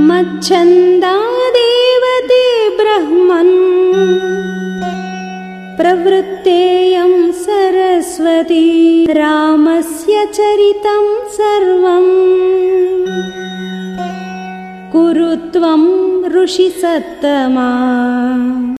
मच्छन्दादेवते ब्रह्मन् प्रवृत्तेयं सरस्वती रामस्य चरितं सर्वम् कुरु त्वं ऋषिसत्तमा।